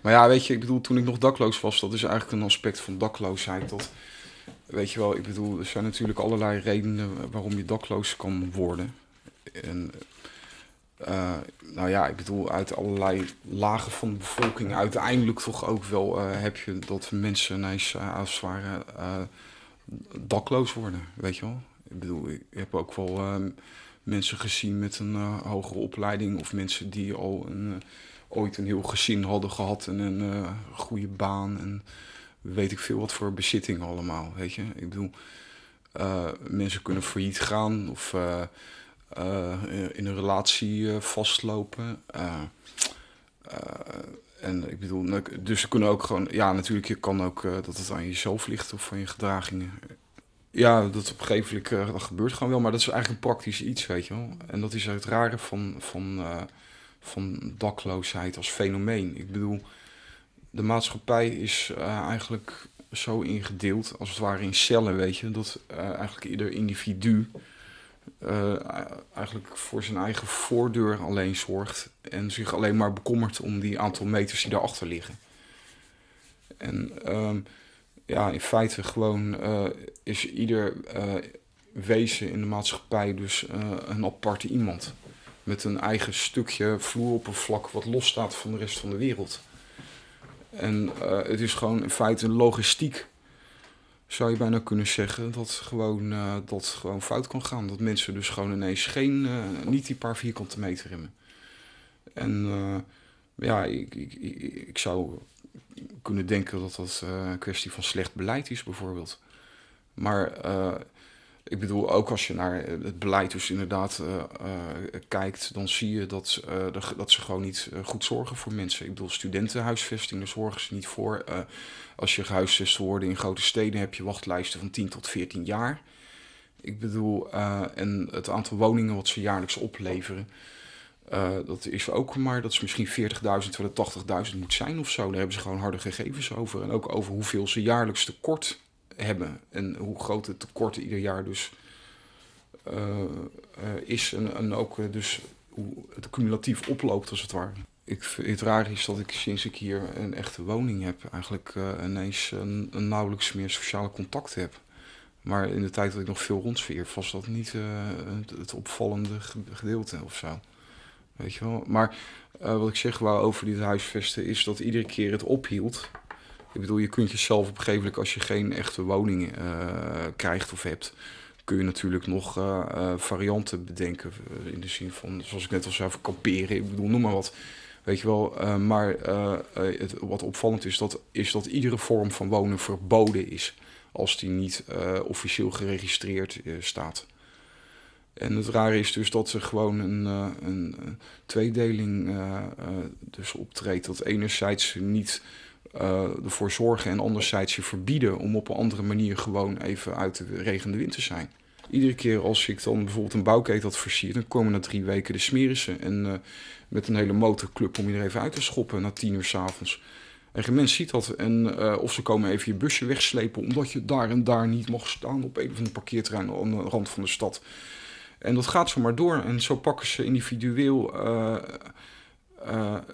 Maar ja, weet je, ik bedoel, toen ik nog dakloos was, dat is eigenlijk een aspect van dakloosheid. Dat, weet je wel, ik bedoel, er zijn natuurlijk allerlei redenen waarom je dakloos kan worden. En uh, nou ja, ik bedoel, uit allerlei lagen van de bevolking, uiteindelijk toch ook wel uh, heb je dat mensen ineens uh, als het ware dakloos worden, weet je wel. Ik bedoel, ik heb ook wel mensen gezien met een hogere opleiding of mensen die al een, ooit een heel gezin hadden gehad en een goede baan en weet ik veel wat voor bezittingen allemaal, weet je. Ik bedoel, mensen kunnen failliet gaan of uh, in een relatie uh, vastlopen. Uh, en ik bedoel, nou, dus ze kunnen ook gewoon, ja, natuurlijk, je kan ook dat het aan jezelf ligt of van je gedragingen. Ja, dat op een gegeven moment dat gebeurt gewoon wel, maar dat is eigenlijk een praktisch iets, weet je wel. En dat is het rare van, van, van dakloosheid als fenomeen. Ik bedoel, de maatschappij is eigenlijk zo ingedeeld, als het ware in cellen, weet je, dat eigenlijk ieder individu uh, eigenlijk voor zijn eigen voordeur alleen zorgt en zich alleen maar bekommert om die aantal meters die daarachter liggen. En uh, ja, in feite gewoon is ieder wezen in de maatschappij dus een aparte iemand. Met een eigen stukje vloeroppervlak wat losstaat van de rest van de wereld. En het is gewoon in feite een logistiek zou je bijna kunnen zeggen dat gewoon, uh, dat gewoon fout kan gaan. Dat mensen dus gewoon ineens geen, uh, niet die paar vierkante meter hebben. En ja, ik, ik, ik, zou kunnen denken dat dat een kwestie van slecht beleid is, bijvoorbeeld. Maar ik bedoel, ook als je naar het beleid dus inderdaad uh, uh, kijkt, dan zie je dat, dat ze gewoon niet goed zorgen voor mensen. Ik bedoel, studentenhuisvesting, daar zorgen ze niet voor. als je gehuisvest wordt in grote steden, heb je wachtlijsten van 10 tot 14 jaar. Ik bedoel, en het aantal woningen wat ze jaarlijks opleveren, dat is ook maar, dat is misschien 40.000 terwijl het 80.000 moet zijn of zo. Daar hebben ze gewoon harde gegevens over. En ook over hoeveel ze jaarlijks tekort hebben. En hoe groot het tekort ieder jaar dus uh, is. En, ook uh, dus hoe het cumulatief oploopt als het ware. Ik, het raar is dat ik sinds ik hier een echte woning heb, eigenlijk ineens een, nauwelijks meer sociale contact heb. Maar in de tijd dat ik nog veel rondsfeer, was dat niet het, opvallende gedeelte of zo. Weet je wel? Maar wat ik zeg wou over dit huisvesten is dat iedere keer het ophield. Ik bedoel, je kunt jezelf op gegeven moment, als je geen echte woning uh, krijgt of hebt, kun je natuurlijk nog uh, uh, varianten bedenken. in de zin van, zoals ik net al zei, kamperen. Ik bedoel, noem maar wat. Weet je wel, maar het, wat opvallend is dat, is dat iedere vorm van wonen verboden is als die niet officieel geregistreerd staat. En het rare is dus dat er gewoon een, een, tweedeling dus optreedt. Dat enerzijds niet ervoor zorgen en anderzijds je verbieden om op een andere manier gewoon even uit de regende wind te zijn. Iedere keer als ik dan bijvoorbeeld een bouwketen had versierd, dan komen na drie weken de smerissen. En uh, met een hele motorclub om je er even uit te schoppen na tien uur s'avonds. En geen mens ziet dat. En, uh, of ze komen even je busje wegslepen omdat je daar en daar niet mag staan op een of ander parkeerterrein aan de rand van de stad. En dat gaat zo maar door. En zo pakken ze individueel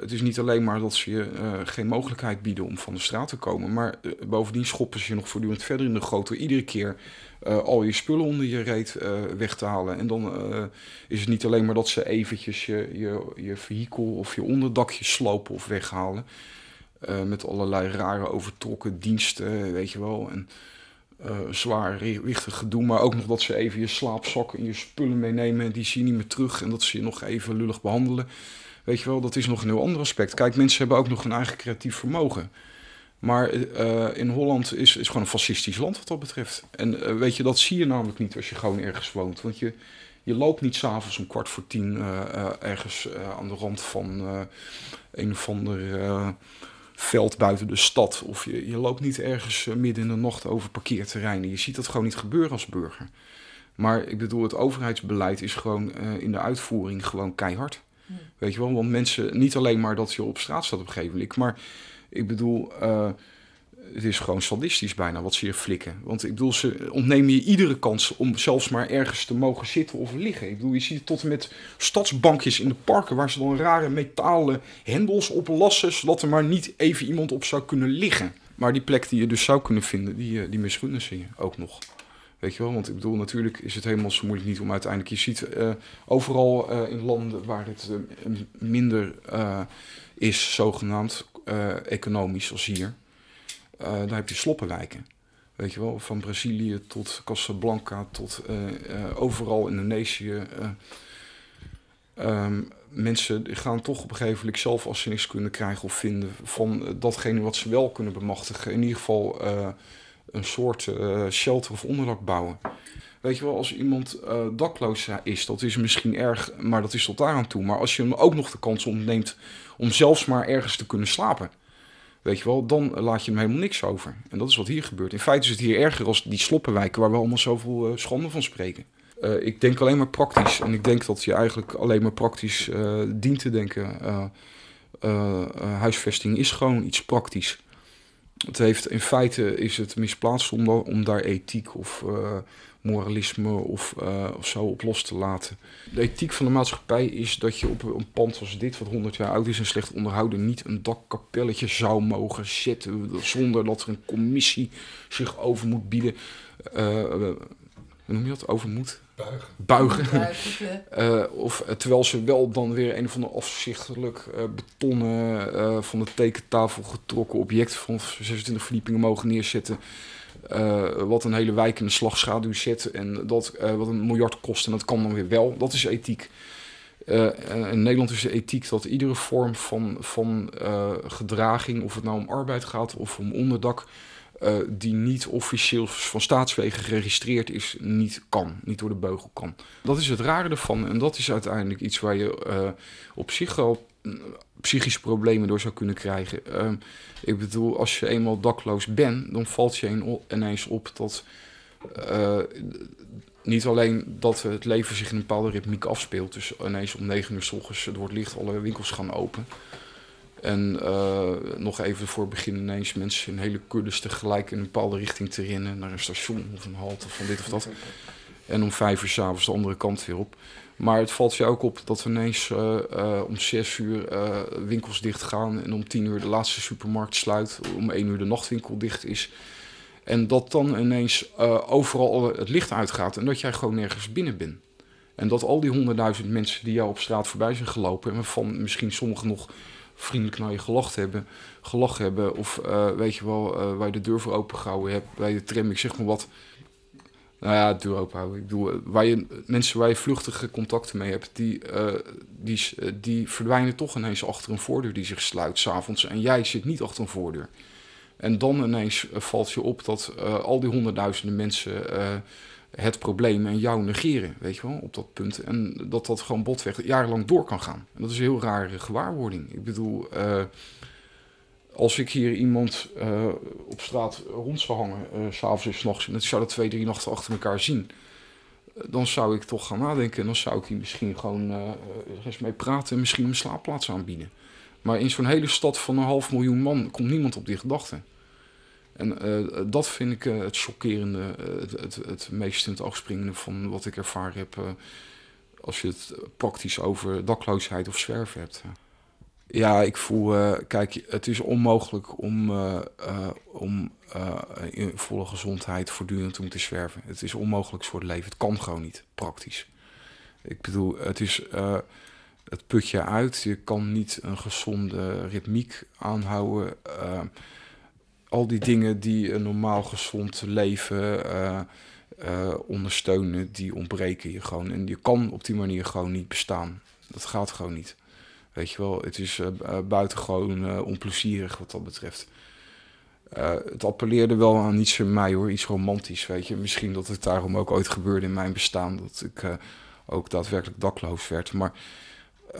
het is niet alleen maar dat ze je uh, geen mogelijkheid bieden om van de straat te komen, maar uh, bovendien schoppen ze je nog voortdurend verder in de grote. Iedere keer al je spullen onder je reet weg te halen. En dan is het niet alleen maar dat ze eventjes je, je, je vehikel of je onderdakje slopen of weghalen. met allerlei rare overtrokken diensten, weet je wel. En zwaar wichtig gedoe, maar ook nog dat ze even je slaapzakken en je spullen meenemen. Die zie je niet meer terug en dat ze je nog even lullig behandelen. Weet je wel, dat is nog een heel ander aspect. Kijk, mensen hebben ook nog een eigen creatief vermogen. Maar uh, in Holland is, is gewoon een fascistisch land wat dat betreft. En uh, weet je, dat zie je namelijk niet als je gewoon ergens woont. Want je, je loopt niet s'avonds om kwart voor tien uh, ergens aan de rand van een of ander veld buiten de stad. Of je, je loopt niet ergens midden in de nacht over parkeerterreinen. Je ziet dat gewoon niet gebeuren als burger. Maar ik bedoel, het overheidsbeleid is gewoon in de uitvoering gewoon keihard. Weet je wel, want mensen, niet alleen maar dat je op straat staat op een gegeven moment, maar ik bedoel, uh, het is gewoon sadistisch bijna wat ze hier flikken. Want ik bedoel, ze ontnemen je iedere kans om zelfs maar ergens te mogen zitten of liggen. Ik bedoel, je ziet tot en met stadsbankjes in de parken waar ze dan rare metalen hendels op lassen, zodat er maar niet even iemand op zou kunnen liggen. Maar die plek die je dus zou kunnen vinden, die, eh, die misgunnen ze je ook nog. Weet je wel, want ik bedoel, natuurlijk is het helemaal zo moeilijk niet om uiteindelijk... Je ziet uh, overal uh, in landen waar het uh, minder is, zogenaamd, economisch, als hier... dan heb je sloppenwijken. Weet je wel, van Brazilië tot Casablanca tot overal Indonesië. Um, mensen gaan toch op een gegeven moment zelf als ze niks kunnen krijgen of vinden... van datgene wat ze wel kunnen bemachtigen. In ieder geval een soort uh, shelter of onderdak bouwen. Weet je wel, als iemand uh, dakloos is, dat is misschien erg, maar dat is tot daar aan toe. Maar als je hem ook nog de kans ontneemt om zelfs maar ergens te kunnen slapen, weet je wel, dan laat je hem helemaal niks over. En dat is wat hier gebeurt. In feite is het hier erger als die sloppenwijken waar we allemaal zoveel uh, schande van spreken. Ik denk alleen maar praktisch. En ik denk dat je eigenlijk alleen maar praktisch dient te denken. huisvesting is gewoon iets praktisch het heeft, in feite is het misplaatst om, daar ethiek of uh, moralisme of, uh, of zo op los te laten. De ethiek van de maatschappij is dat je op een pand als dit, wat 100 jaar oud is en slecht onderhouden, niet een dakkapelletje zou mogen zetten zonder dat er een commissie zich over moet bieden. Uh, hoe noem je dat? Over moet? Buigen. Buigen. uh, of uh, terwijl ze wel dan weer een of ander afzichtelijk uh, betonnen van de tekentafel getrokken object van 26 verdiepingen mogen neerzetten. wat een hele wijk in de slagschaduw zet en dat wat een miljard kost en dat kan dan weer wel. Dat is ethiek. in Nederland is de ethiek dat iedere vorm van, van gedraging, of het nou om arbeid gaat of om onderdak, uh, die niet officieel van staatswegen geregistreerd is, niet kan, niet door de beugel kan. Dat is het rare ervan en dat is uiteindelijk iets waar je uh, op zich al mm, psychische problemen door zou kunnen krijgen. Uh, ik bedoel, als je eenmaal dakloos bent, dan valt je ineens op dat niet alleen dat het leven zich in een bepaalde ritmiek afspeelt, dus ineens om negen uur s ochtends het licht alle winkels gaan open. En uh, nog even voor begin ineens mensen in hele kuddes tegelijk in een bepaalde richting te rennen. Naar een station of een halte van dit of dat. En om vijf uur s'avonds de andere kant weer op. Maar het valt je ook op dat we ineens uh, uh, om zes uur winkels dicht gaan. En om tien uur de laatste supermarkt sluit. Om één uur de nachtwinkel dicht is. En dat dan ineens overal het licht uitgaat. En dat jij gewoon nergens binnen bent. En dat al die honderdduizend mensen die jou op straat voorbij zijn gelopen. En waarvan misschien sommigen nog vriendelijk naar je gelacht hebben, gelachen hebben. Of uh, weet je wel, uh, waar je de deur voor open gehouden hebt bij de tram. Ik zeg maar wat. Nou ja, de deur open houden. Ik bedoel, waar je, mensen waar je vluchtige contacten mee hebt, die, die, die verdwijnen toch ineens achter een voordeur die zich sluit s'avonds. En jij zit niet achter een voordeur. En dan ineens valt je op dat al die honderdduizenden mensen het probleem en jou negeren, weet je wel, op dat punt. En dat dat gewoon botweg jarenlang door kan gaan. En dat is een heel rare gewaarwording. Ik bedoel, uh, als ik hier iemand uh, op straat rond zou hangen, uh, s'avonds en s'nachts, en ik zou dat twee, drie nachten achter elkaar zien, dan zou ik toch gaan nadenken. En dan zou ik die misschien gewoon eens mee praten en misschien een slaapplaats aanbieden. Maar in zo'n hele stad van een half miljoen man komt niemand op die gedachte. En uh, dat vind ik uh, het chockerende, uh, het, het, meest in het oog van wat ik ervaren heb als je het praktisch over dakloosheid of zwerven hebt. Ja, ik voel, kijk, het is onmogelijk om, om in volle gezondheid voortdurend te moeten zwerven. Het is onmogelijk voor het leven. Het kan gewoon niet, praktisch. Ik bedoel, het is het putje uit. Je kan niet een gezonde ritmiek aanhouden al die dingen die een normaal gezond leven uh, uh, ondersteunen, die ontbreken je gewoon. En je kan op die manier gewoon niet bestaan. Dat gaat gewoon niet. Weet je wel, het is uh, buitengewoon onplezierig wat dat betreft. het appelleerde wel aan iets in mij hoor, iets romantisch, weet je. Misschien dat het daarom ook ooit gebeurde in mijn bestaan, dat ik ook daadwerkelijk dakloos werd. Maar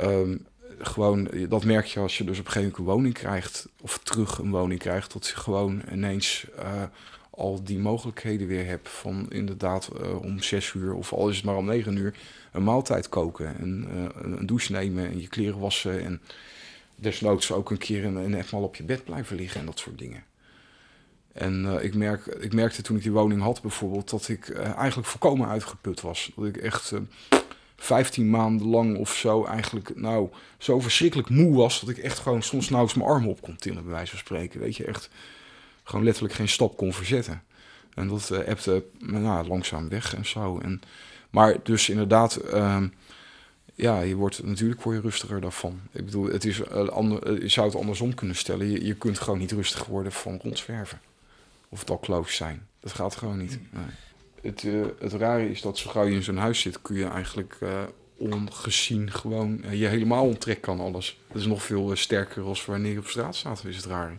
um, gewoon, dat merk je als je dus op een gegeven moment een woning krijgt, of terug een woning krijgt, dat je gewoon ineens uh, al die mogelijkheden weer hebt van inderdaad uh, om zes uur, of al is het maar om negen uur, een maaltijd koken en uh, een douche nemen en je kleren wassen en desnoods ook een keer een, een op je bed blijven liggen en dat soort dingen. En ik, merk, ik merkte toen ik die woning had bijvoorbeeld dat ik eigenlijk volkomen uitgeput was. Dat ik echt 15 maanden lang of zo eigenlijk nou zo verschrikkelijk moe was dat ik echt gewoon soms nauwelijks mijn armen op kon tillen, bij wijze van spreken. Weet je, echt gewoon letterlijk geen stap kon verzetten. En dat uh, appte nou, langzaam weg en zo. En, maar dus inderdaad, uh, ja, je wordt natuurlijk voor je rustiger daarvan. Ik bedoel, het is, uh, ander, je zou het andersom kunnen stellen. Je, je kunt gewoon niet rustig worden van rondzwerven. Of het al close zijn. Dat gaat gewoon niet. Nee het, uh, het rare is dat zo gauw je in zo'n huis zit, kun je eigenlijk uh, ongezien gewoon uh, je helemaal onttrekken kan alles. Dat is nog veel sterker als wanneer je op straat staat, is het raar.